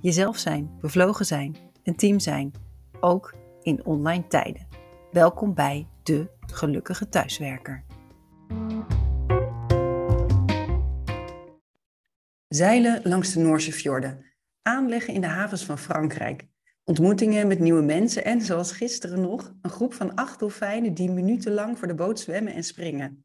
Jezelf zijn, bevlogen zijn, een team zijn, ook in online tijden. Welkom bij de gelukkige thuiswerker. Zeilen langs de Noorse fjorden, aanleggen in de havens van Frankrijk, ontmoetingen met nieuwe mensen en, zoals gisteren nog, een groep van acht dolfijnen die minutenlang voor de boot zwemmen en springen.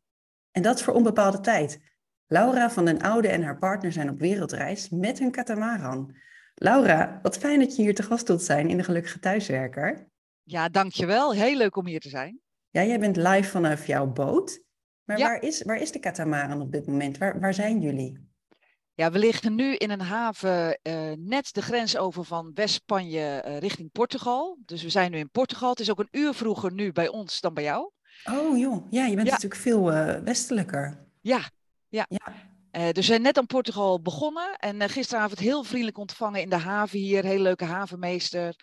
En dat voor onbepaalde tijd. Laura van den Oude en haar partner zijn op wereldreis met hun katamaran. Laura, wat fijn dat je hier te gast wilt zijn in de Gelukkige Thuiswerker. Ja, dankjewel. Heel leuk om hier te zijn. Ja, jij bent live vanaf jouw boot. Maar waar, is, waar is de katamaran op dit moment? Waar, waar zijn jullie? Ja, we liggen nu in een haven uh, net de grens over van West-Spanje uh, richting Portugal. Dus we zijn nu in Portugal. Het is ook een uur vroeger nu bij ons dan bij jou. Oh joh, ja, je bent ja. natuurlijk veel uh, westelijker. Ja, ja. ja. Uh, dus we zijn net aan Portugal begonnen en uh, gisteravond heel vriendelijk ontvangen in de haven hier. Hele leuke havenmeester.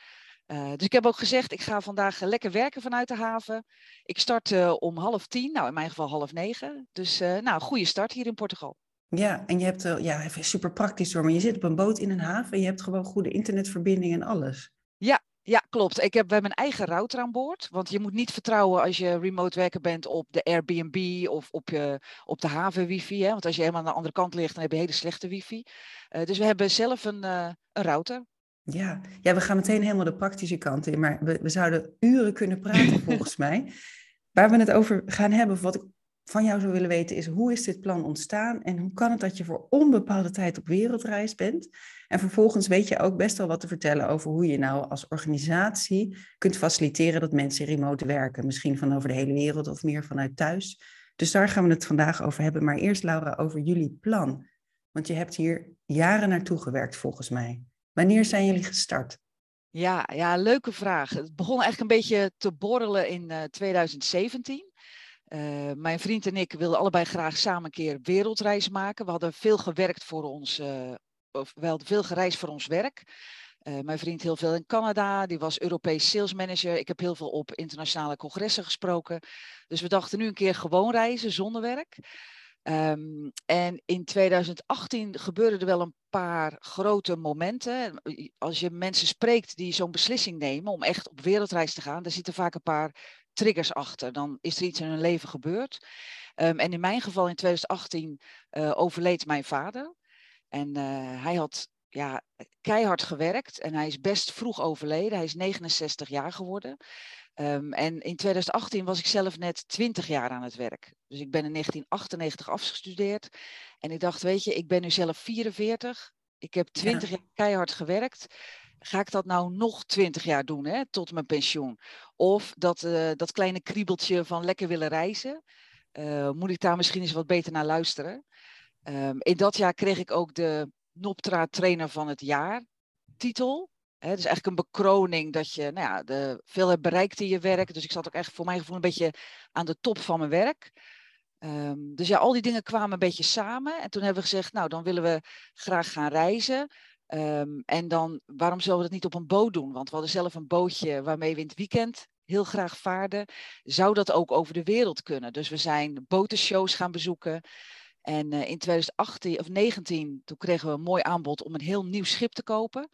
Uh, dus ik heb ook gezegd, ik ga vandaag lekker werken vanuit de haven. Ik start om half tien, nou in mijn geval half negen. Dus nou, goede start hier in Portugal. Ja, en je hebt, ja, even super praktisch hoor, maar je zit op een boot in een haven en je hebt gewoon goede internetverbinding en alles. Ja, ja, klopt. Ik heb bij mijn eigen router aan boord. Want je moet niet vertrouwen als je remote werker bent op de Airbnb of op, je, op de haven wifi. Hè? Want als je helemaal aan de andere kant ligt, dan heb je hele slechte wifi. Uh, dus we hebben zelf een, uh, een router. Ja. ja, we gaan meteen helemaal de praktische kant in. Maar we, we zouden uren kunnen praten volgens mij. Waar we het over gaan hebben, wat ik van jou zou willen weten, is hoe is dit plan ontstaan en hoe kan het dat je voor onbepaalde tijd op wereldreis bent? En vervolgens weet je ook best wel wat te vertellen over hoe je nou als organisatie kunt faciliteren dat mensen remote werken. Misschien van over de hele wereld of meer vanuit thuis. Dus daar gaan we het vandaag over hebben. Maar eerst, Laura, over jullie plan. Want je hebt hier jaren naartoe gewerkt, volgens mij. Wanneer zijn jullie gestart? Ja, ja, leuke vraag. Het begon eigenlijk een beetje te borrelen in uh, 2017. Uh, mijn vriend en ik wilden allebei graag samen een keer wereldreis maken. We hadden veel gewerkt voor ons, uh, of wel veel gereisd voor ons werk. Uh, mijn vriend heel veel in Canada, die was Europees sales manager. Ik heb heel veel op internationale congressen gesproken. Dus we dachten nu een keer gewoon reizen zonder werk. Um, en in 2018 gebeurden er wel een paar grote momenten. Als je mensen spreekt die zo'n beslissing nemen om echt op wereldreis te gaan, dan zitten vaak een paar triggers achter. Dan is er iets in hun leven gebeurd. Um, en in mijn geval in 2018 uh, overleed mijn vader. En uh, hij had ja, keihard gewerkt en hij is best vroeg overleden. Hij is 69 jaar geworden. Um, en in 2018 was ik zelf net 20 jaar aan het werk. Dus ik ben in 1998 afgestudeerd. En ik dacht, weet je, ik ben nu zelf 44. Ik heb 20 ja. jaar keihard gewerkt ga ik dat nou nog twintig jaar doen, hè, tot mijn pensioen? Of dat, uh, dat kleine kriebeltje van lekker willen reizen, uh, moet ik daar misschien eens wat beter naar luisteren? Um, in dat jaar kreeg ik ook de Noptra Trainer van het Jaar titel. Hè, dus eigenlijk een bekroning dat je nou ja, de, veel hebt bereikt in je werk. Dus ik zat ook echt voor mijn gevoel een beetje aan de top van mijn werk. Um, dus ja, al die dingen kwamen een beetje samen. En toen hebben we gezegd, nou, dan willen we graag gaan reizen. Um, en dan, waarom zullen we dat niet op een boot doen? Want we hadden zelf een bootje waarmee we in het weekend heel graag vaarden. Zou dat ook over de wereld kunnen? Dus we zijn botenshows gaan bezoeken. En uh, in 2018 of 19, toen kregen we een mooi aanbod om een heel nieuw schip te kopen.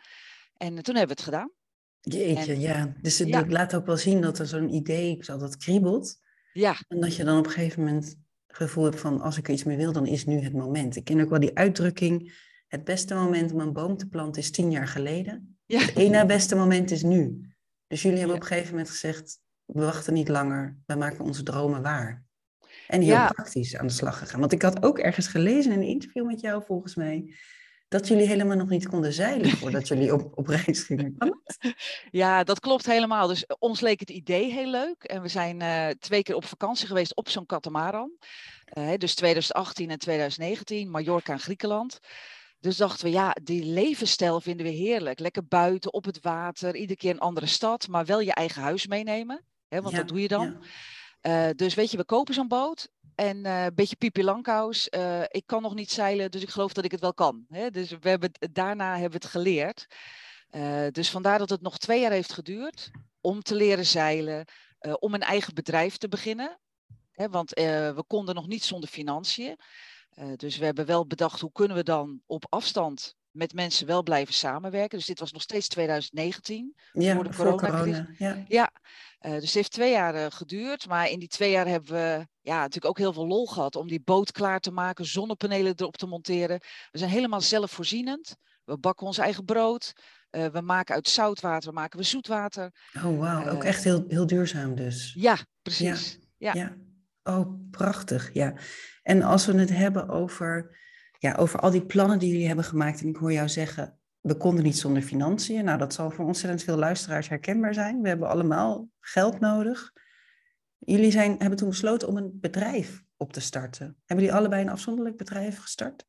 En uh, toen hebben we het gedaan. Jeetje, en, ja. Dus het ja. laat ook wel zien dat er zo'n idee is dat kriebelt. Ja. En dat je dan op een gegeven moment het gevoel hebt van als ik iets meer wil, dan is nu het moment. Ik ken ook wel die uitdrukking het beste moment om een boom te planten is tien jaar geleden. Ja. Het ene beste moment is nu. Dus jullie hebben ja. op een gegeven moment gezegd, we wachten niet langer, we maken onze dromen waar. En heel ja. praktisch aan de slag gegaan. Want ik had ook ergens gelezen in een interview met jou volgens mij, dat jullie helemaal nog niet konden zeilen voordat jullie op, op reis gingen. Ja, dat klopt helemaal. Dus ons leek het idee heel leuk. En we zijn uh, twee keer op vakantie geweest op zo'n katamaran. Uh, dus 2018 en 2019, Mallorca en Griekenland. Dus dachten we, ja, die levensstijl vinden we heerlijk. Lekker buiten, op het water, iedere keer een andere stad, maar wel je eigen huis meenemen. Hè, want dat doe je dan. Ja. Uh, dus weet je, we kopen zo'n boot en uh, een beetje Pipi Langkous. Uh, ik kan nog niet zeilen, dus ik geloof dat ik het wel kan. Hè? Dus we hebben, daarna hebben we het geleerd. dus vandaar dat het nog twee jaar heeft geduurd om te leren zeilen, om een eigen bedrijf te beginnen. Hè? Want we konden nog niet zonder financiën. Uh, dus we hebben wel bedacht hoe kunnen we dan op afstand met mensen wel blijven samenwerken. Dus dit was nog steeds 2019, ja, voor de voor corona. Ja, ja uh, dus het heeft twee jaar uh, geduurd. Maar in die twee jaar hebben we ja, natuurlijk ook heel veel lol gehad om die boot klaar te maken, zonnepanelen erop te monteren. We zijn helemaal zelfvoorzienend. We bakken ons eigen brood. Uh, we maken uit zoutwater maken we zoetwater. Oh, wauw. ook echt heel, heel duurzaam dus. Ja, precies. ja. ja. Oh, prachtig. Ja. En als we het hebben over, ja, over al die plannen die jullie hebben gemaakt, en ik hoor jou zeggen, we konden niet zonder financiën. Nou, dat zal voor ontzettend veel luisteraars herkenbaar zijn. We hebben allemaal geld nodig. Jullie zijn, hebben toen besloten om een bedrijf op te starten. Hebben jullie allebei een afzonderlijk bedrijf gestart?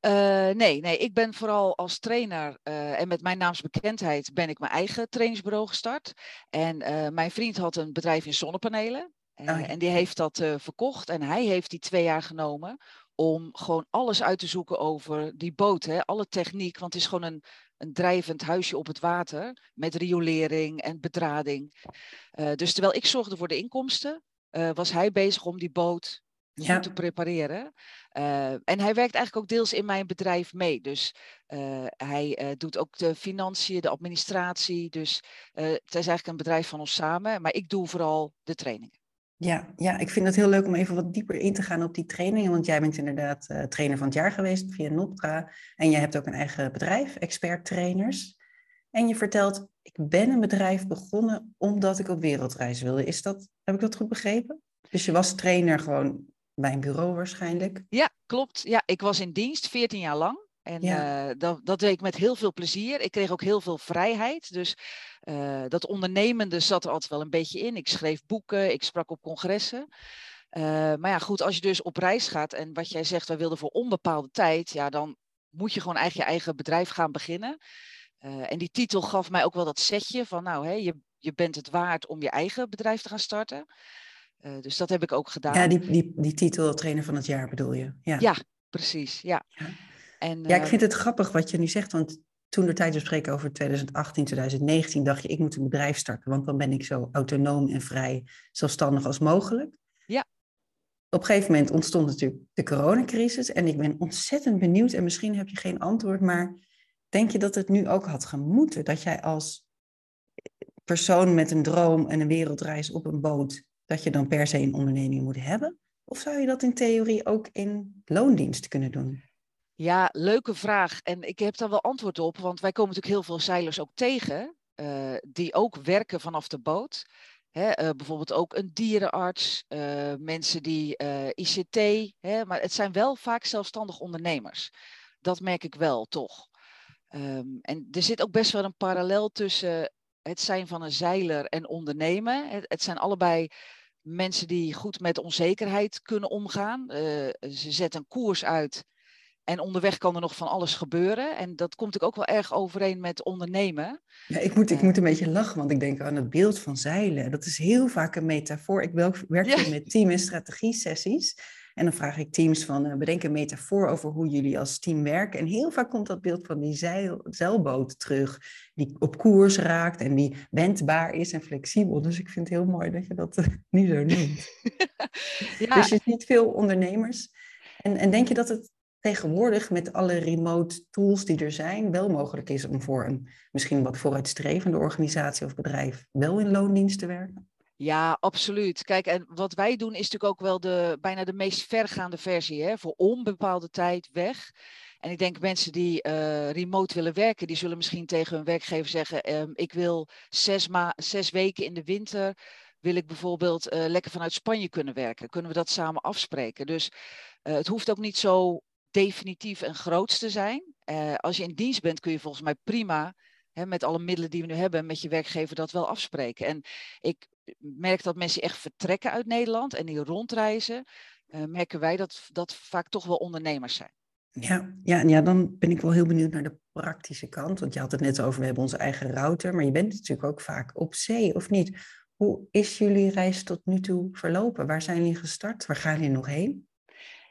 Uh, nee, nee, ik ben vooral als trainer uh, en met mijn naamsbekendheid ben ik mijn eigen trainingsbureau gestart. En uh, mijn vriend had een bedrijf in zonnepanelen. Oh, ja. En die heeft dat uh, verkocht en hij heeft die twee jaar genomen om gewoon alles uit te zoeken over die boot. Hè? Alle techniek, want het is gewoon een, een drijvend huisje op het water met riolering en bedrading. Uh, dus terwijl ik zorgde voor de inkomsten, uh, was hij bezig om die boot ja. te prepareren. en hij werkt eigenlijk ook deels in mijn bedrijf mee. Dus hij doet ook de financiën, de administratie. Dus het is eigenlijk een bedrijf van ons samen. Maar ik doe vooral de trainingen. Ja, ja, ik vind het heel leuk om even wat dieper in te gaan op die trainingen. Want jij bent inderdaad uh, trainer van het jaar geweest via Noptra. En jij hebt ook een eigen bedrijf, Expert Trainers. En je vertelt, ik ben een bedrijf begonnen omdat ik op wereldreis wilde. Is dat, heb ik dat goed begrepen? Dus je was trainer gewoon bij een bureau waarschijnlijk? Ja, klopt. Ja, ik was in dienst 14 jaar lang. En ja. uh, dat, dat deed ik met heel veel plezier. Ik kreeg ook heel veel vrijheid. Dus uh, dat ondernemende zat er altijd wel een beetje in. Ik schreef boeken, ik sprak op congressen. Uh, maar ja, goed, als je dus op reis gaat en wat jij zegt, wij wilden voor onbepaalde tijd, ja, dan moet je gewoon eigenlijk je eigen bedrijf gaan beginnen. en die titel gaf mij ook wel dat setje van, nou, hè, je, je bent het waard om je eigen bedrijf te gaan starten. dus dat heb ik ook gedaan. Ja, die, die, die titel trainer van het jaar bedoel je? Ja, ja precies. Ja. ja. En, ja, ik eh, vind het grappig wat je nu zegt, want toen de tijd we spreken over 2018, 2019, dacht je, ik moet een bedrijf starten, want dan ben ik zo autonoom en vrij zelfstandig als mogelijk. Ja. Op een gegeven moment ontstond natuurlijk de coronacrisis en ik ben ontzettend benieuwd en misschien heb je geen antwoord, maar denk je dat het nu ook had gemoeten dat jij als persoon met een droom en een wereldreis op een boot, dat je dan per se een onderneming moet hebben? Of zou je dat in theorie ook in loondienst kunnen doen? Ja, leuke vraag. En ik heb daar wel antwoord op, want wij komen natuurlijk heel veel zeilers ook tegen, uh, die ook werken vanaf de boot. Uh, bijvoorbeeld ook een dierenarts, uh, mensen die ICT, hè, maar het zijn wel vaak zelfstandig ondernemers. Dat merk ik wel, toch. Um, en er zit ook best wel een parallel tussen het zijn van een zeiler en ondernemen. Het, het zijn allebei mensen die goed met onzekerheid kunnen omgaan. ze zetten een koers uit en onderweg kan er nog van alles gebeuren. En dat komt ook wel erg overeen met ondernemen. Ja, ik moet, ik moet een beetje lachen, want ik denk aan het beeld van zeilen. Dat is heel vaak een metafoor. Ik werk ja. met team- en strategie-sessies. En dan vraag ik teams van, uh, bedenk een metafoor over hoe jullie als team werken. En heel vaak komt dat beeld van die zeil, zeilboot terug, die op koers raakt en die wendbaar is en flexibel. Dus ik vind het heel mooi dat je dat uh, nu zo noemt. ja. Dus je ziet niet veel ondernemers. En, en denk je dat het tegenwoordig met alle remote tools die er zijn, wel mogelijk is om voor een misschien wat vooruitstrevende organisatie of bedrijf wel in loondienst te werken? Ja, absoluut. Kijk, en wat wij doen is natuurlijk ook wel de, bijna de meest vergaande versie. Hè? Voor onbepaalde tijd weg. En ik denk mensen die uh, remote willen werken, die zullen misschien tegen hun werkgever zeggen: um, Ik wil zes, ma zes weken in de winter. Wil ik bijvoorbeeld uh, lekker vanuit Spanje kunnen werken? Kunnen we dat samen afspreken? Dus uh, het hoeft ook niet zo definitief en grootste zijn. Uh, als je in dienst bent, kun je volgens mij prima hè, met alle middelen die we nu hebben, met je werkgever dat wel afspreken. En ik merk dat mensen echt vertrekken uit Nederland en die rondreizen, uh, merken wij dat dat vaak toch wel ondernemers zijn. Ja, ja, ja, dan ben ik wel heel benieuwd naar de praktische kant. Want je had het net over, we hebben onze eigen router. Maar je bent natuurlijk ook vaak op zee, of niet? Hoe is jullie reis tot nu toe verlopen? Waar zijn jullie gestart? Waar gaan jullie nog heen?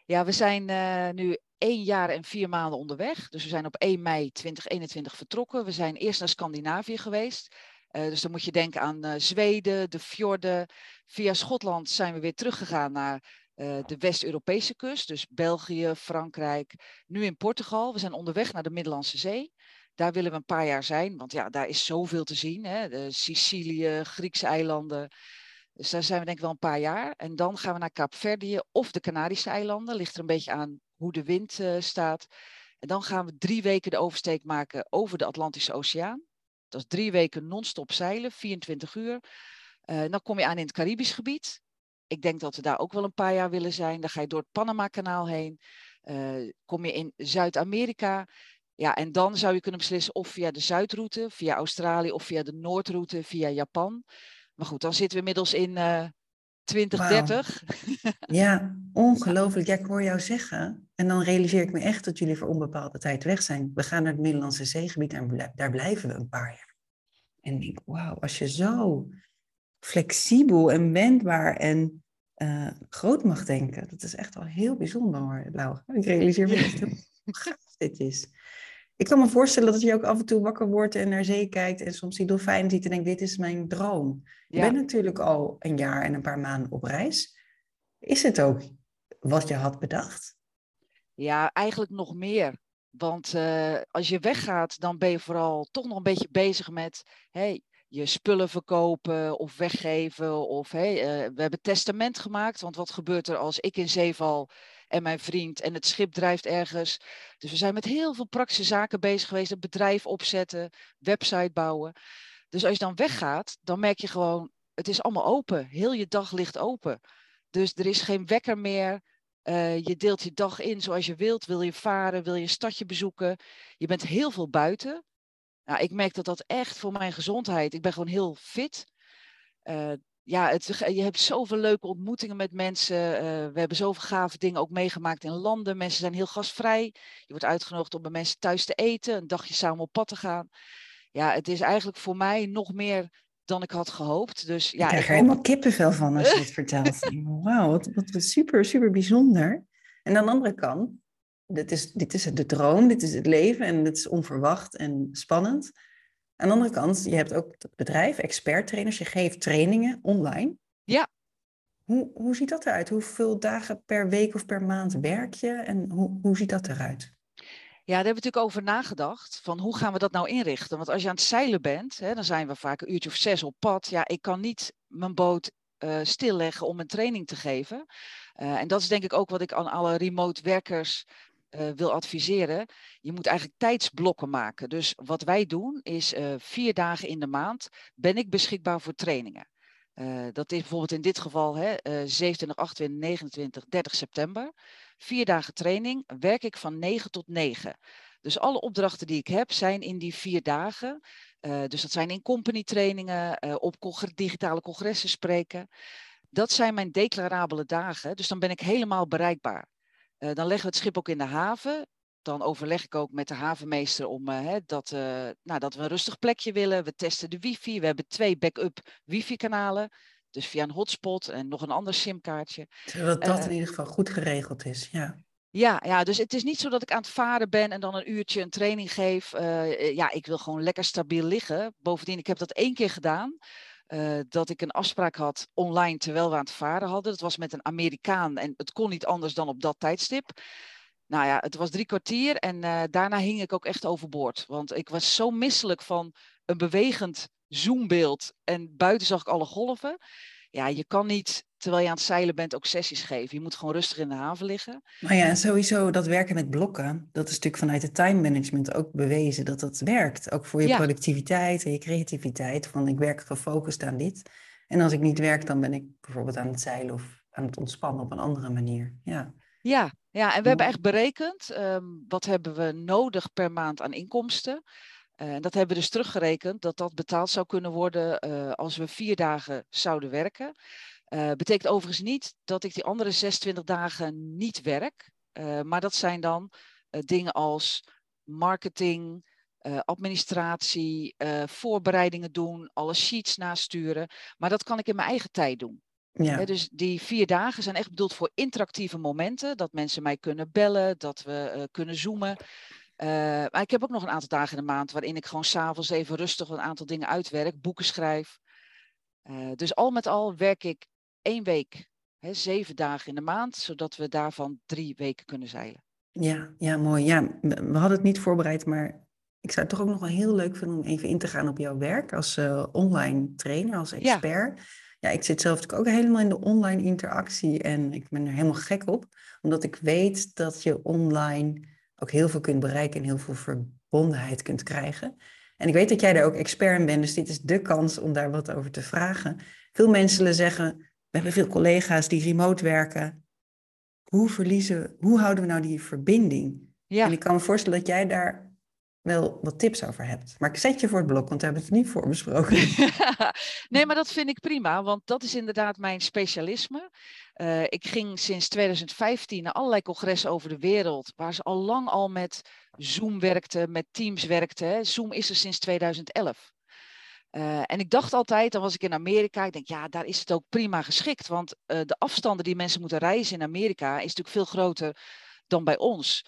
Ja, we zijn uh, nu één jaar en vier maanden onderweg. Dus we zijn op 1 mei 2021 vertrokken. We zijn eerst naar Scandinavië geweest. Uh, dus dan moet je denken aan uh, Zweden, de fjorden. Via Schotland zijn we weer teruggegaan naar uh, de West-Europese kust. Dus België, Frankrijk. Nu in Portugal. We zijn onderweg naar de Middellandse Zee. Daar willen we een paar jaar zijn, want ja, daar is zoveel te zien. Hè? De Sicilië, Griekse eilanden. Dus daar zijn we denk ik wel een paar jaar. En dan gaan we naar Kaapverdië of de Canarische eilanden. Ligt er een beetje aan hoe de wind uh, staat. En dan gaan we drie weken de oversteek maken over de Atlantische Oceaan. Dat is drie weken non-stop zeilen, 24 uur. Uh, dan kom je aan in het Caribisch gebied. Ik denk dat we daar ook wel een paar jaar willen zijn. Dan ga je door het Panama-kanaal heen. Uh, kom je in Zuid-Amerika. Ja, en dan zou je kunnen beslissen of via de Zuidroute, via Australië of via de Noordroute, via Japan. Maar goed, dan zitten we inmiddels in uh, 2030. Wow. Ja, ongelooflijk. Ja, ik hoor jou zeggen. En dan realiseer ik me echt dat jullie voor onbepaalde tijd weg zijn. We gaan naar het Middellandse zeegebied en daar blijven we een paar jaar. En ik denk, wauw, als je zo flexibel en wendbaar en uh, groot mag denken. Dat is echt wel heel bijzonder hoor, Laura. Ik realiseer me echt hoe gaaf dit is. Ik kan me voorstellen dat je ook af en toe wakker wordt en naar zee kijkt en soms die dolfijn ziet en denkt, dit is mijn droom. Je bent natuurlijk al een jaar en een paar maanden op reis. Is het ook wat je had bedacht? Ja, eigenlijk nog meer. Want uh, als je weggaat, dan ben je vooral toch nog een beetje bezig met... Hey, je spullen verkopen of weggeven. Of hey, uh, we hebben testament gemaakt. Want wat gebeurt er als ik in zee val en mijn vriend en het schip drijft ergens? Dus we zijn met heel veel praktische zaken bezig geweest. Een bedrijf opzetten, website bouwen. Dus als je dan weggaat, dan merk je gewoon, het is allemaal open. Heel je dag ligt open. Dus er is geen wekker meer. Uh, je deelt je dag in zoals je wilt. Wil je varen? Wil je een stadje bezoeken? Je bent heel veel buiten. Nou, ik merk dat dat echt voor mijn gezondheid. Ik ben gewoon heel fit. Uh, ja, het, je hebt zoveel leuke ontmoetingen met mensen. Uh, we hebben zoveel gave dingen ook meegemaakt in landen. Mensen zijn heel gastvrij. Je wordt uitgenodigd om bij mensen thuis te eten, een dagje samen op pad te gaan. Ja, het is eigenlijk voor mij nog meer dan ik had gehoopt. Dus, ja, ik krijg er helemaal kippenvel van als je het vertelt. Wauw, wat, wat super, super bijzonder. En aan de andere kant, dit is, dit is de droom, dit is het leven en het is onverwacht en spannend. Aan de andere kant, je hebt ook het bedrijf, experttrainers, je geeft trainingen online. Ja. Hoe, hoe ziet dat eruit? Hoeveel dagen per week of per maand werk je en hoe, hoe ziet dat eruit? Ja, daar hebben we natuurlijk over nagedacht. Van hoe gaan we dat nou inrichten? Want als je aan het zeilen bent, hè, dan zijn we vaak een uurtje of zes op pad. Ja, ik kan niet mijn boot uh, stilleggen om een training te geven. Uh, en dat is denk ik ook wat ik aan alle remote werkers uh, wil adviseren. Je moet eigenlijk tijdsblokken maken. Dus wat wij doen is vier dagen in de maand ben ik beschikbaar voor trainingen. Uh, dat is bijvoorbeeld in dit geval hè, 27, 28, 29, 30 september. Vier dagen training werk ik van 9 tot 9. Dus alle opdrachten die ik heb zijn in die vier dagen. dus dat zijn in company trainingen, op digitale congressen spreken. Dat zijn mijn declarabele dagen. Dus dan ben ik helemaal bereikbaar. Dan leggen we het schip ook in de haven. Dan overleg ik ook met de havenmeester om uh, dat, uh, nou, dat we een rustig plekje willen. We testen de wifi. We hebben twee backup wifi-kanalen. Dus via een hotspot en nog een ander simkaartje. Zodat dat in ieder geval goed geregeld is, ja. Ja, ja, dus het is niet zo dat ik aan het varen ben en dan een uurtje een training geef. ja, ik wil gewoon lekker stabiel liggen. Bovendien, ik heb dat één keer gedaan. Uh, dat ik een afspraak had online terwijl we aan het varen hadden. Dat was met een Amerikaan en het kon niet anders dan op dat tijdstip. Nou ja, het was drie kwartier en uh, daarna hing ik ook echt overboord. Want ik was zo misselijk van een bewegend zoombeeld en buiten zag ik alle golven. Ja, je kan niet terwijl je aan het zeilen bent ook sessies geven. Je moet gewoon rustig in de haven liggen. Maar ja, en sowieso dat werken met blokken, dat is natuurlijk vanuit het time management ook bewezen dat dat werkt. Ook voor je ja. productiviteit en je creativiteit. Van ik werk gefocust aan dit. En als ik niet werk, dan ben ik bijvoorbeeld aan het zeilen of aan het ontspannen op een andere manier. Ja, ja, ja en we hebben echt berekend, um, wat hebben we nodig per maand aan inkomsten. En uh, dat hebben we dus teruggerekend dat dat betaald zou kunnen worden uh, als we vier dagen zouden werken. Uh, betekent overigens niet dat ik die andere 26 dagen niet werk. Maar dat zijn dan dingen als marketing, administratie, voorbereidingen doen, alle sheets nasturen. Maar dat kan ik in mijn eigen tijd doen. Ja. dus die vier dagen zijn echt bedoeld voor interactieve momenten. Dat mensen mij kunnen bellen, dat we kunnen zoomen. maar ik heb ook nog een aantal dagen in de maand waarin ik gewoon s'avonds even rustig een aantal dingen uitwerk, boeken schrijf. dus al met al werk ik één week, zeven dagen in de maand, zodat we daarvan drie weken kunnen zeilen. Ja, ja, mooi. Ja, we hadden het niet voorbereid, maar ik zou het toch ook nog wel heel leuk vinden om even in te gaan op jouw werk als uh, online trainer, als expert. Ja. Ja, ik zit zelf natuurlijk ook helemaal in de online interactie en ik ben er helemaal gek op, omdat ik weet dat je online ook heel veel kunt bereiken en heel veel verbondenheid kunt krijgen. En ik weet dat jij daar ook expert in bent, dus dit is de kans om daar wat over te vragen. Veel mensen zullen zeggen, we hebben veel collega's die remote werken. Hoe verliezen, hoe houden we nou die verbinding? Ja. En ik kan me voorstellen dat jij daar wel wat tips over hebt. Maar ik zet je voor het blok, want we hebben het niet voor besproken. nee, maar dat vind ik prima, want dat is inderdaad mijn specialisme. Uh, ik ging sinds 2015 naar allerlei congressen over de wereld, waar ze al lang al met Zoom werkten, met Teams werkten. Zoom is er sinds 2011. Uh, en ik dacht altijd, dan was ik in Amerika, ik denk ja, daar is het ook prima geschikt. Want uh, de afstanden die mensen moeten reizen in Amerika is natuurlijk veel groter dan bij ons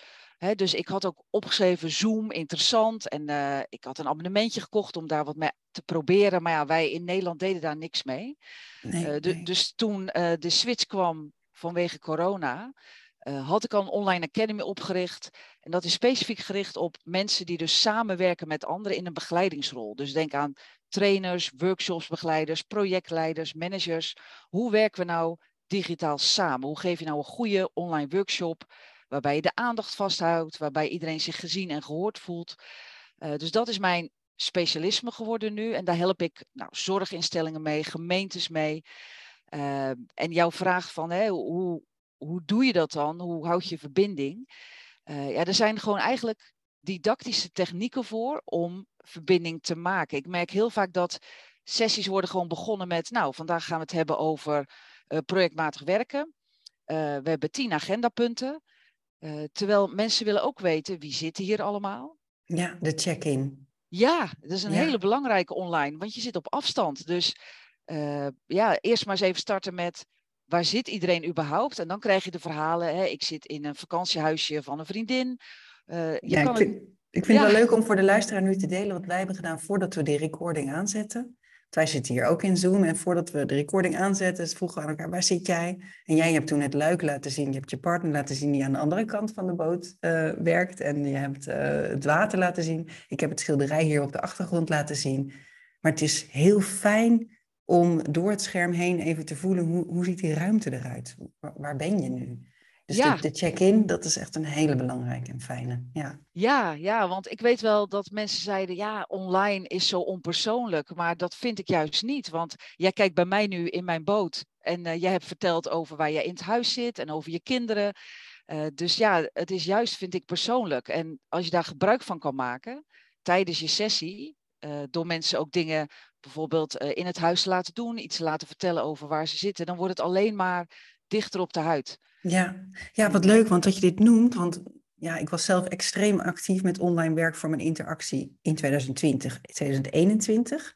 dus ik had ook opgeschreven Zoom, interessant. En uh, ik had een abonnementje gekocht om daar wat mee te proberen. Maar ja, wij in Nederland deden daar niks mee. Nee, uh, nee. Dus toen uh, de switch kwam vanwege corona, had ik al een online academy opgericht. En dat is specifiek gericht op mensen die dus samenwerken met anderen in een begeleidingsrol. Dus denk aan trainers, workshopsbegeleiders, projectleiders, managers. Hoe werken we nou digitaal samen? Hoe geef je nou een goede online workshop? Waarbij je de aandacht vasthoudt, waarbij iedereen zich gezien en gehoord voelt. Uh, dus dat is mijn specialisme geworden nu. En daar help ik nou, zorginstellingen mee, gemeentes mee. Uh, en jouw vraag van hè, hoe, hoe doe je dat dan? Hoe houd je verbinding? Uh, ja, er zijn gewoon eigenlijk didactische technieken voor om verbinding te maken. Ik merk heel vaak dat sessies worden gewoon begonnen met, nou, vandaag gaan we het hebben over projectmatig werken. we hebben tien agendapunten. Uh, terwijl mensen willen ook weten wie zit hier allemaal. Ja, de check-in. Ja, dat is een hele belangrijke online, want je zit op afstand. Dus uh, ja, eerst maar eens even starten met waar zit iedereen überhaupt? En dan krijg je de verhalen. Hè, ik zit in een vakantiehuisje van een vriendin. Uh, je ja, kan ik vind, ik vind het wel leuk om voor de luisteraar nu te delen wat wij hebben gedaan voordat we de recording aanzetten wij zitten hier ook in Zoom en voordat we de recording aanzetten, vroegen we aan elkaar, waar zit jij? En jij hebt toen het luik laten zien, je hebt je partner laten zien die aan de andere kant van de boot uh, werkt en je hebt uh, het water laten zien. Ik heb het schilderij hier op de achtergrond laten zien. Maar het is heel fijn om door het scherm heen even te voelen, hoe, hoe ziet die ruimte eruit? Waar ben je nu? Dus ja. de, check-in, dat is echt een hele belangrijke en fijne. Ja. ja, ja, want ik weet wel dat mensen zeiden, ja, online is zo onpersoonlijk. Maar dat vind ik juist niet. Want jij kijkt bij mij nu in mijn boot. En uh, jij hebt verteld over waar jij in het huis zit en over je kinderen. Uh, dus ja, het is juist, vind ik, persoonlijk. En als je daar gebruik van kan maken tijdens je sessie, uh, door mensen ook dingen bijvoorbeeld in het huis te laten doen, iets te laten vertellen over waar ze zitten, dan wordt het alleen maar dichter op de huid. Ja. ja, wat leuk, want dat je dit noemt, want ja, ik was zelf extreem actief met online werk voor mijn interactie in 2020, 2021.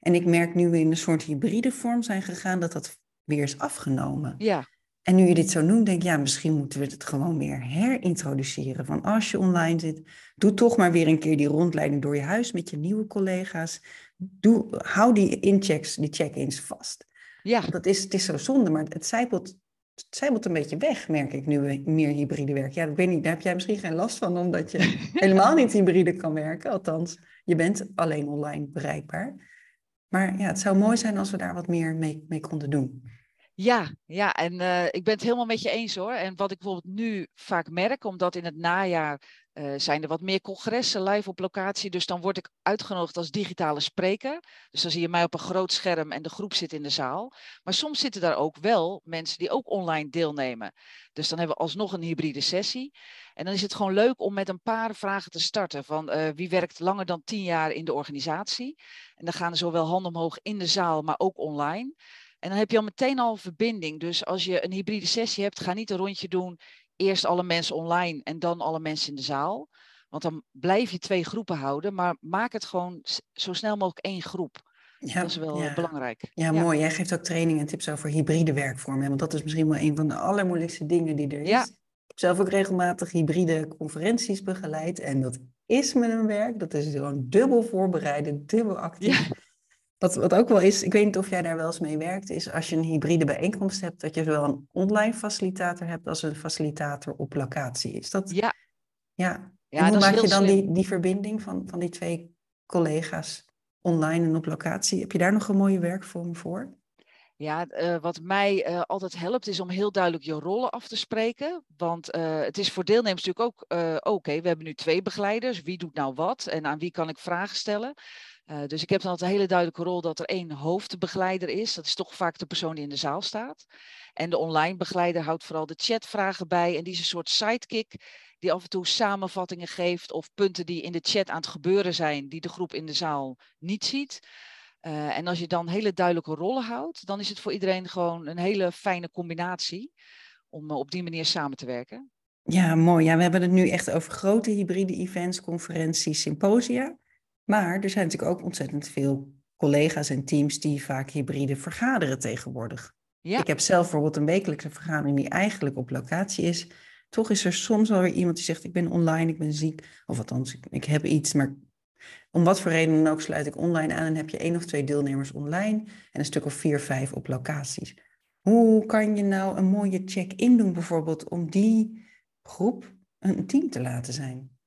En ik merk nu we in een soort hybride vorm zijn gegaan, dat dat weer is afgenomen. Ja. En nu je dit zo noemt, denk ik, ja, misschien moeten we het gewoon weer herintroduceren. Van als je online zit, doe toch maar weer een keer die rondleiding door je huis met je nieuwe collega's. Doe, hou die inchecks, die check-ins vast. Ja. Dat is, het is zo zonde, maar het zijpelt het zijpelt een beetje weg, merk ik nu we meer hybride werken. Ja, ik weet niet, daar heb jij misschien geen last van, omdat je helemaal niet hybride kan werken. Althans, je bent alleen online bereikbaar. Maar ja, het zou mooi zijn als we daar wat meer mee, mee konden doen. Ja, ja, en uh, ik ben het helemaal met je eens hoor. En wat ik bijvoorbeeld nu vaak merk, omdat in het najaar uh, zijn er wat meer congressen live op locatie. Dus dan word ik uitgenodigd als digitale spreker. Dus dan zie je mij op een groot scherm en de groep zit in de zaal. Maar soms zitten daar ook wel mensen die ook online deelnemen. Dus dan hebben we alsnog een hybride sessie. En dan is het gewoon leuk om met een paar vragen te starten. Van uh, wie werkt langer dan tien jaar in de organisatie? En dan gaan er zowel handen omhoog in de zaal, maar ook online. En dan heb je al meteen al verbinding. Dus als je een hybride sessie hebt, ga niet een rondje doen eerst alle mensen online en dan alle mensen in de zaal. Want dan blijf je twee groepen houden, maar maak het gewoon zo snel mogelijk één groep. Ja, dat is wel ja. belangrijk. Ja, mooi. Jij geeft ook training en tips over hybride werkvormen. Want dat is misschien wel een van de allermoeilijkste dingen die er is. Ja. Ik heb zelf ook regelmatig hybride conferenties begeleid. En dat is met een werk. Dat is gewoon dubbel voorbereiden, dubbel actief. Wat, wat ook wel is, ik weet niet of jij daar wel eens mee werkt, is als je een hybride bijeenkomst hebt, dat je zowel een online facilitator hebt als een facilitator op locatie. Is dat? Ja. Ja. ja hoe maak je dan die, die verbinding van, van die twee collega's online en op locatie? Heb je daar nog een mooie werkvorm voor? Ja, uh, wat mij uh, altijd helpt is om heel duidelijk je rollen af te spreken. Want uh, het is voor deelnemers natuurlijk ook, oké, we hebben nu twee begeleiders. Wie doet nou wat en aan wie kan ik vragen stellen? Dus ik heb dan altijd een hele duidelijke rol dat er één hoofdbegeleider is. Dat is toch vaak de persoon die in de zaal staat. En de online begeleider houdt vooral de chatvragen bij. En die is een soort sidekick die af en toe samenvattingen geeft of punten die in de chat aan het gebeuren zijn, die de groep in de zaal niet ziet. Uh, en als je dan hele duidelijke rollen houdt, dan is het voor iedereen gewoon een hele fijne combinatie om uh, op die manier samen te werken. Ja, mooi. Ja, we hebben het nu echt over grote hybride events, conferenties, symposia. Maar er zijn natuurlijk ook ontzettend veel collega's en teams die vaak hybride vergaderen tegenwoordig. Ja. Ik heb zelf bijvoorbeeld een wekelijkse vergadering die eigenlijk op locatie is. Toch is er soms wel weer iemand die zegt: Ik ben online, ik ben ziek. Of althans, ik, ik heb iets, maar om wat voor reden dan ook sluit ik online aan en heb je één of twee deelnemers online en een stuk of vier, vijf op locaties. Hoe kan je nou een mooie check-in doen bijvoorbeeld om die groep een team te laten zijn?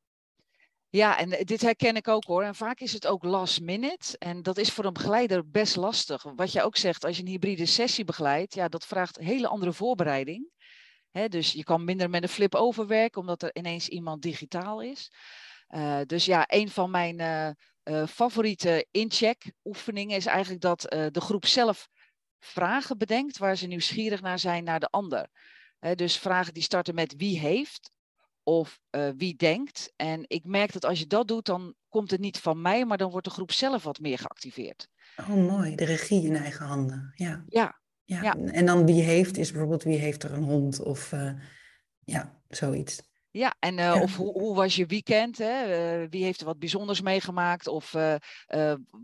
Ja, en dit herken ik ook hoor. En vaak is het ook last minute. En dat is voor een begeleider best lastig. Wat je ook zegt, als je een hybride sessie begeleidt, ja, dat vraagt hele andere voorbereiding. dus je kan minder met een flip over werken, omdat er ineens iemand digitaal is. Uh, dus ja, een van mijn uh, favoriete incheck oefeningen is eigenlijk dat de groep zelf vragen bedenkt waar ze nieuwsgierig naar zijn naar de ander. dus vragen die starten met wie heeft of uh, wie denkt. En ik merk dat als je dat doet, dan komt het niet van mij, maar dan wordt de groep zelf wat meer geactiveerd. Oh, mooi. De regie in eigen handen. Ja. Ja. ja. En dan wie heeft, is bijvoorbeeld wie heeft er een hond of uh, ja, zoiets. Ja, en uh, ja. of hoe, hoe, was je weekend? Hè? wie heeft er wat bijzonders meegemaakt? Of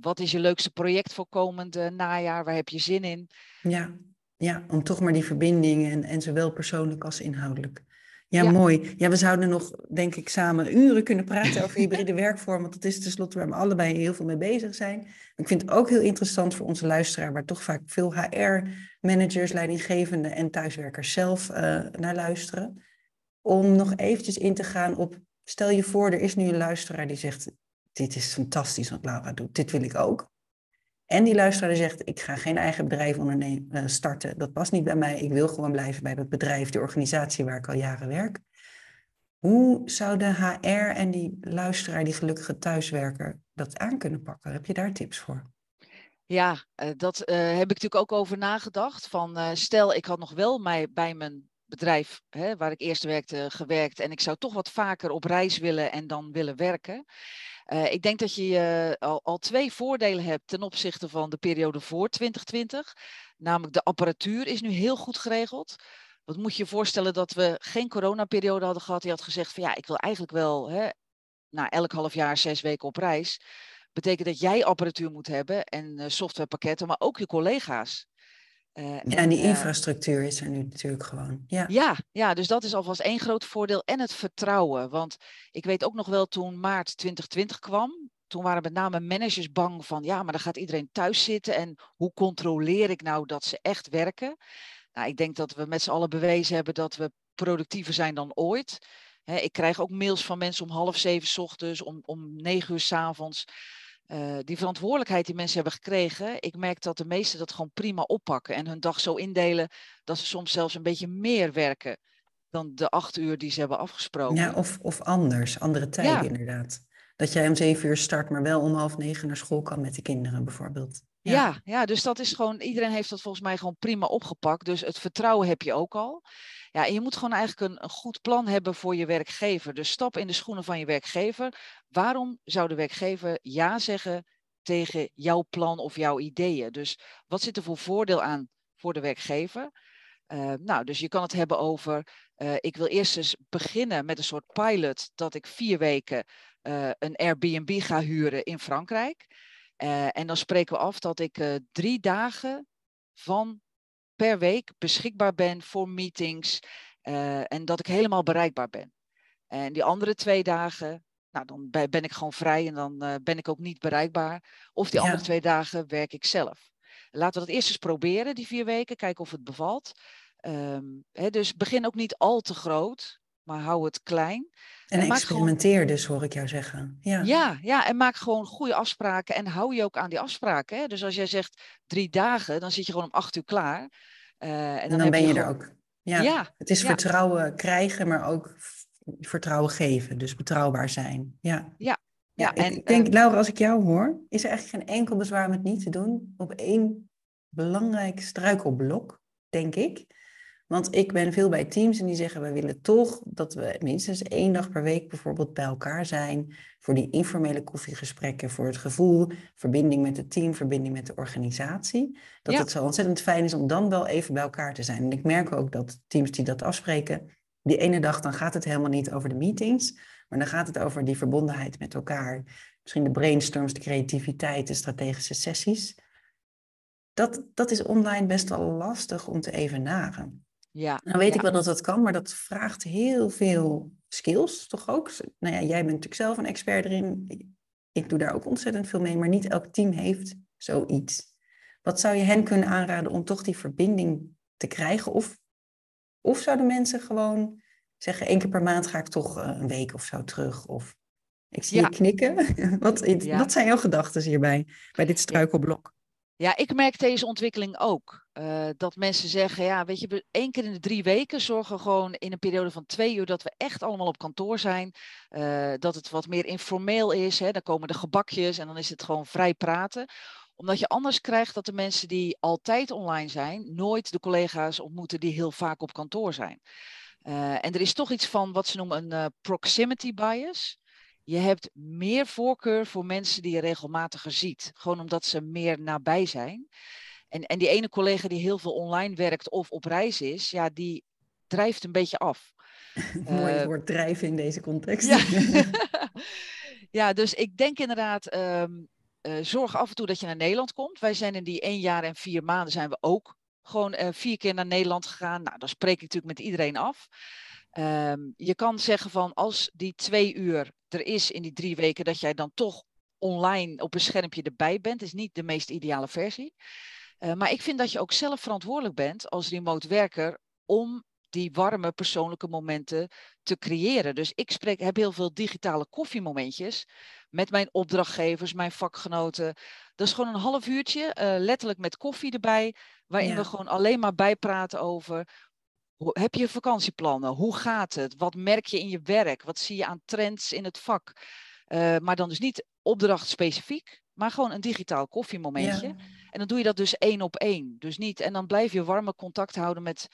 wat is je leukste project voor komend najaar? Waar heb je zin in? Ja, ja om toch maar die verbindingen en, en zowel persoonlijk als inhoudelijk. Ja, mooi. Ja, we zouden nog, denk ik, samen uren kunnen praten over hybride werkvormen. Want dat is tenslotte waar we allebei heel veel mee bezig zijn. Ik vind het ook heel interessant voor onze luisteraar, waar toch vaak veel HR-managers, leidinggevenden en thuiswerkers zelf naar luisteren. Om nog eventjes in te gaan op, stel je voor, er is nu een luisteraar die zegt, dit is fantastisch wat Laura doet, dit wil ik ook. En die luisteraar zegt, ik ga geen eigen bedrijf ondernemen, uh, starten. Dat past niet bij mij. Ik wil gewoon blijven bij dat bedrijf, de organisatie waar ik al jaren werk. Hoe zou de HR en die luisteraar, die gelukkige thuiswerker, dat aan kunnen pakken? Heb je daar tips voor? Ja, uh, dat uh, heb ik natuurlijk ook over nagedacht. Van, stel, ik had nog wel mij, bij mijn bedrijf hè, waar ik eerst werkte gewerkt en ik zou toch wat vaker op reis willen en dan willen werken. Uh, ik denk dat je uh, al, al, twee voordelen hebt ten opzichte van de periode voor 2020. Namelijk de apparatuur is nu heel goed geregeld. Wat moet je je voorstellen dat we geen coronaperiode hadden gehad. Die had gezegd van ja, ik wil eigenlijk wel hè, na elk half jaar zes weken op reis. Betekent dat jij apparatuur moet hebben en uh, softwarepakketten, maar ook je collega's. Uh, ja, en die infrastructuur is er nu natuurlijk gewoon. Ja. ja. Ja, dus dat is alvast één groot voordeel. En het vertrouwen. Want ik weet ook nog wel toen maart 2020 kwam. Toen waren met name managers bang van, ja, maar dan gaat iedereen thuis zitten. En hoe controleer ik nou dat ze echt werken? Nou, ik denk dat we met z'n allen bewezen hebben dat we productiever zijn dan ooit. ik krijg ook mails van mensen om half zeven s ochtends, om, om negen uur s avonds. Uh, die verantwoordelijkheid die mensen hebben gekregen, ik merk dat de meesten dat gewoon prima oppakken en hun dag zo indelen dat ze soms zelfs een beetje meer werken dan de acht uur die ze hebben afgesproken. Ja, of, of anders, andere tijden ja. inderdaad. Dat jij om zeven uur start, maar wel om half negen naar school kan met de kinderen bijvoorbeeld. Ja. ja. Ja, dus dat is gewoon, iedereen heeft dat volgens mij gewoon prima opgepakt. Dus het vertrouwen heb je ook al. Ja, je moet gewoon eigenlijk een, goed plan hebben voor je werkgever. Dus stap in de schoenen van je werkgever. Waarom zou de werkgever ja zeggen tegen jouw plan of jouw ideeën? Dus wat zit er voor voordeel aan voor de werkgever? Uh, nou, dus je kan het hebben over ik wil eerst eens beginnen met een soort pilot dat ik vier weken een Airbnb ga huren in Frankrijk. en dan spreken we af dat ik drie dagen van per week beschikbaar ben voor meetings en dat ik helemaal bereikbaar ben. En die andere twee dagen, nou, dan ben ik gewoon vrij en dan ben ik ook niet bereikbaar. Of die andere twee dagen werk ik zelf. Laten we dat eerst eens proberen, die vier weken, kijken of het bevalt. Um, dus begin ook niet al te groot, maar hou het klein. En, en experimenteer dus, hoor ik jou zeggen. Ja. ja. Ja, en maak gewoon goede afspraken en hou je ook aan die afspraken. Hè? Dus als jij zegt drie dagen, dan zit je gewoon om acht uur klaar. Uh, en, dan, dan ben je, er ook. Ja, ja het is vertrouwen krijgen, maar ook vertrouwen geven. Dus betrouwbaar zijn. Ja, ja. ja, en, ik denk, uh, Laura, als ik jou hoor, is er eigenlijk geen enkel bezwaar om het niet te doen op één belangrijk struikelblok, denk ik. Want ik ben veel bij teams en die zeggen, we willen toch dat we minstens één dag per week bijvoorbeeld bij elkaar zijn. Voor die informele koffiegesprekken, voor het gevoel, verbinding met het team, verbinding met de organisatie. Dat het zo ontzettend fijn is om dan wel even bij elkaar te zijn. En ik merk ook dat teams die dat afspreken, die ene dag dan gaat het helemaal niet over de meetings, maar dan gaat het over die verbondenheid met elkaar. Misschien de brainstorms, de creativiteit, de strategische sessies. Dat, dat is online best wel lastig om te evenaren. Ja, nou weet ik wel dat dat kan, maar dat vraagt heel veel skills, toch ook? Nou ja, jij bent natuurlijk zelf een expert erin. Ik doe daar ook ontzettend veel mee, maar niet elk team heeft zoiets. Wat zou je hen kunnen aanraden om toch die verbinding te krijgen? Of, of zouden mensen gewoon zeggen, één keer per maand ga ik toch eh, een week of zo terug? Of ik zie je knikken. wat, wat zijn jouw gedachten hierbij, bij dit struikelblok? Ja, ik merk deze ontwikkeling ook. Uh, dat mensen zeggen, ja, weet je, één keer in de drie weken zorgen gewoon in een periode van twee uur dat we echt allemaal op kantoor zijn. Uh, dat het wat meer informeel is. Hè? Dan komen de gebakjes en dan is het gewoon vrij praten. Omdat je anders krijgt dat de mensen die altijd online zijn, nooit de collega's ontmoeten die heel vaak op kantoor zijn. Uh, en er is toch iets van wat ze noemen een proximity bias. Je hebt meer voorkeur voor mensen die je regelmatiger ziet. Gewoon omdat ze meer nabij zijn. En, en die ene collega die heel veel online werkt of op reis is, ja, die drijft een beetje af. Mooi het uh, woord drijven in deze context. Ja, ja dus ik denk inderdaad, um, uh, zorg af en toe dat je naar Nederland komt. Wij zijn in die één jaar en vier maanden zijn we ook gewoon uh, vier keer naar Nederland gegaan. Nou, dan spreek ik natuurlijk met iedereen af. Um, je kan zeggen van als die twee uur er is in die drie weken, dat jij dan toch online op een schermpje erbij bent, is niet de meest ideale versie. Uh, maar ik vind dat je ook zelf verantwoordelijk bent als remote werker om die warme persoonlijke momenten te creëren. Dus ik spreek, heb heel veel digitale koffiemomentjes met mijn opdrachtgevers, mijn vakgenoten. Dat is gewoon een half uurtje, uh, letterlijk met koffie erbij, waarin ja. we gewoon alleen maar bijpraten over heb je vakantieplannen? Hoe gaat het? Wat merk je in je werk? Wat zie je aan trends in het vak? Uh, maar dan dus niet opdrachtspecifiek, maar gewoon een digitaal koffiemomentje. Ja. En dan doe je dat dus één op één. Dus niet, en dan blijf je warme contact houden met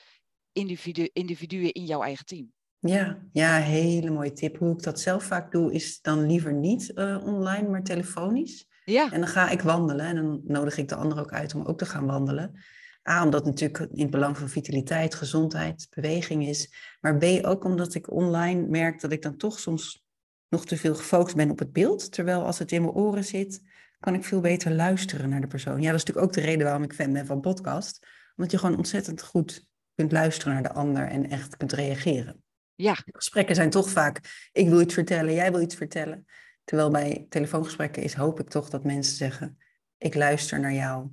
individu individuen in jouw eigen team. Ja, ja, hele mooie tip. Hoe ik dat zelf vaak doe, is dan liever niet uh, online, maar telefonisch. Ja. En dan ga ik wandelen en dan nodig ik de ander ook uit om ook te gaan wandelen. A, omdat het natuurlijk in het belang van vitaliteit, gezondheid, beweging is. Maar B, ook omdat ik online merk dat ik dan toch soms nog te veel gefocust ben op het beeld. Terwijl als het in mijn oren zit, kan ik veel beter luisteren naar de persoon. Ja, dat is natuurlijk ook de reden waarom ik fan ben van podcast. Omdat je gewoon ontzettend goed kunt luisteren naar de ander en echt kunt reageren. Ja. Gesprekken zijn toch vaak, ik wil iets vertellen, jij wil iets vertellen. Terwijl bij telefoongesprekken is, hoop ik toch dat mensen zeggen, ik luister naar jou.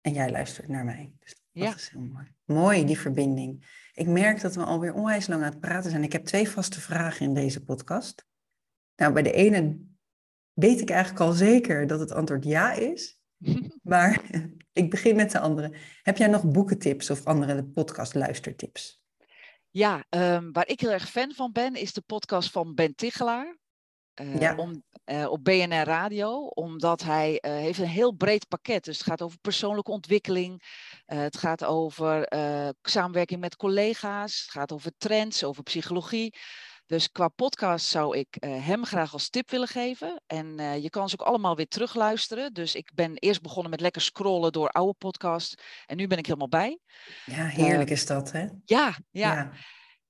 En jij luistert naar mij. Dus dat ja. is heel mooi. Mooi, die verbinding. Ik merk dat we alweer onwijs lang aan het praten zijn. Ik heb twee vaste vragen in deze podcast. Nou, bij de ene weet ik eigenlijk al zeker dat het antwoord ja is. maar ik begin met de andere. Heb jij nog boekentips of andere podcast luistertips? Ja, um, waar ik heel erg fan van ben, is de podcast van Ben Tichelaar. Uh, ja. om, uh, op BNR Radio, omdat hij uh, heeft een heel breed pakket. Dus het gaat over persoonlijke ontwikkeling, het gaat over samenwerking met collega's, het gaat over trends, over psychologie. Dus qua podcast zou ik hem graag als tip willen geven. En je kan ze ook allemaal weer terugluisteren. Dus ik ben eerst begonnen met lekker scrollen door oude podcasts. En nu ben ik helemaal bij. Ja, heerlijk is dat, hè? Ja, ja. ja.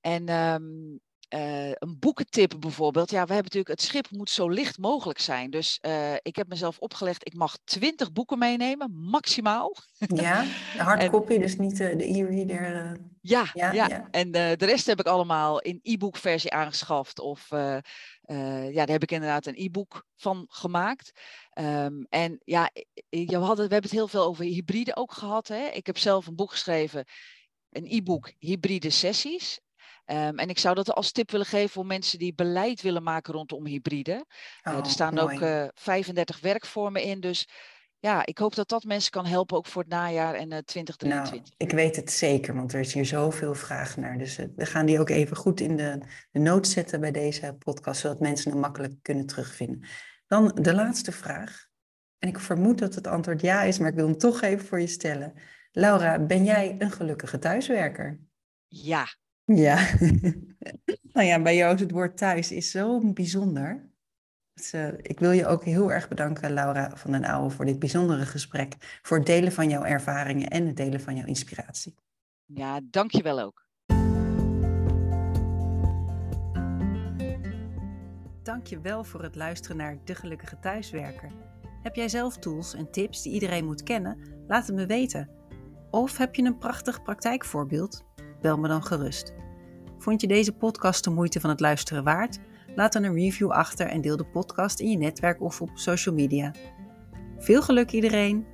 En ehm, uh, een boekentip bijvoorbeeld. Ja, we hebben natuurlijk, het schip moet zo licht mogelijk zijn. Dus uh, ik heb mezelf opgelegd, ik mag twintig boeken meenemen, maximaal. Ja, de hardcopy, dus niet uh, de e-reader. Ja, ja, ja, en de rest heb ik allemaal in e-book versie aangeschaft. Of ja, daar heb ik inderdaad een e-book van gemaakt. Um, en ja, we, hadden, we hebben het heel veel over hybride ook gehad. Hè? Ik heb zelf een boek geschreven, een e-book hybride sessies. Um, en ik zou dat als tip willen geven voor mensen die beleid willen maken rondom hybride. Uh, er staan mooi. ook uh, 35 werkvormen in. Dus ja, ik hoop dat dat mensen kan helpen, ook voor het najaar en uh, 2023. Nou, ik weet het zeker, want er is hier zoveel vraag naar. Dus uh, we gaan die ook even goed in de, de noot zetten bij deze podcast, zodat mensen hem makkelijk kunnen terugvinden. Dan de laatste vraag. En ik vermoed dat het antwoord ja is, maar ik wil hem toch even voor je stellen. Laura, ben jij een gelukkige thuiswerker? Ja, ja, nou ja, bij jou het woord thuis is zo bijzonder. Dus, uh, ik wil je ook heel erg bedanken, Laura van den Ouwe, voor dit bijzondere gesprek. Voor het delen van jouw ervaringen en het delen van jouw inspiratie. Ja, dankjewel ook. Dankjewel voor het luisteren naar De Gelukkige Thuiswerker. Heb jij zelf tools en tips die iedereen moet kennen? Laat het me weten. Of heb je een prachtig praktijkvoorbeeld? bel me dan gerust. Vond je deze podcast de moeite van het luisteren waard? Laat dan een review achter en deel de podcast in je netwerk of op social media. Veel geluk iedereen!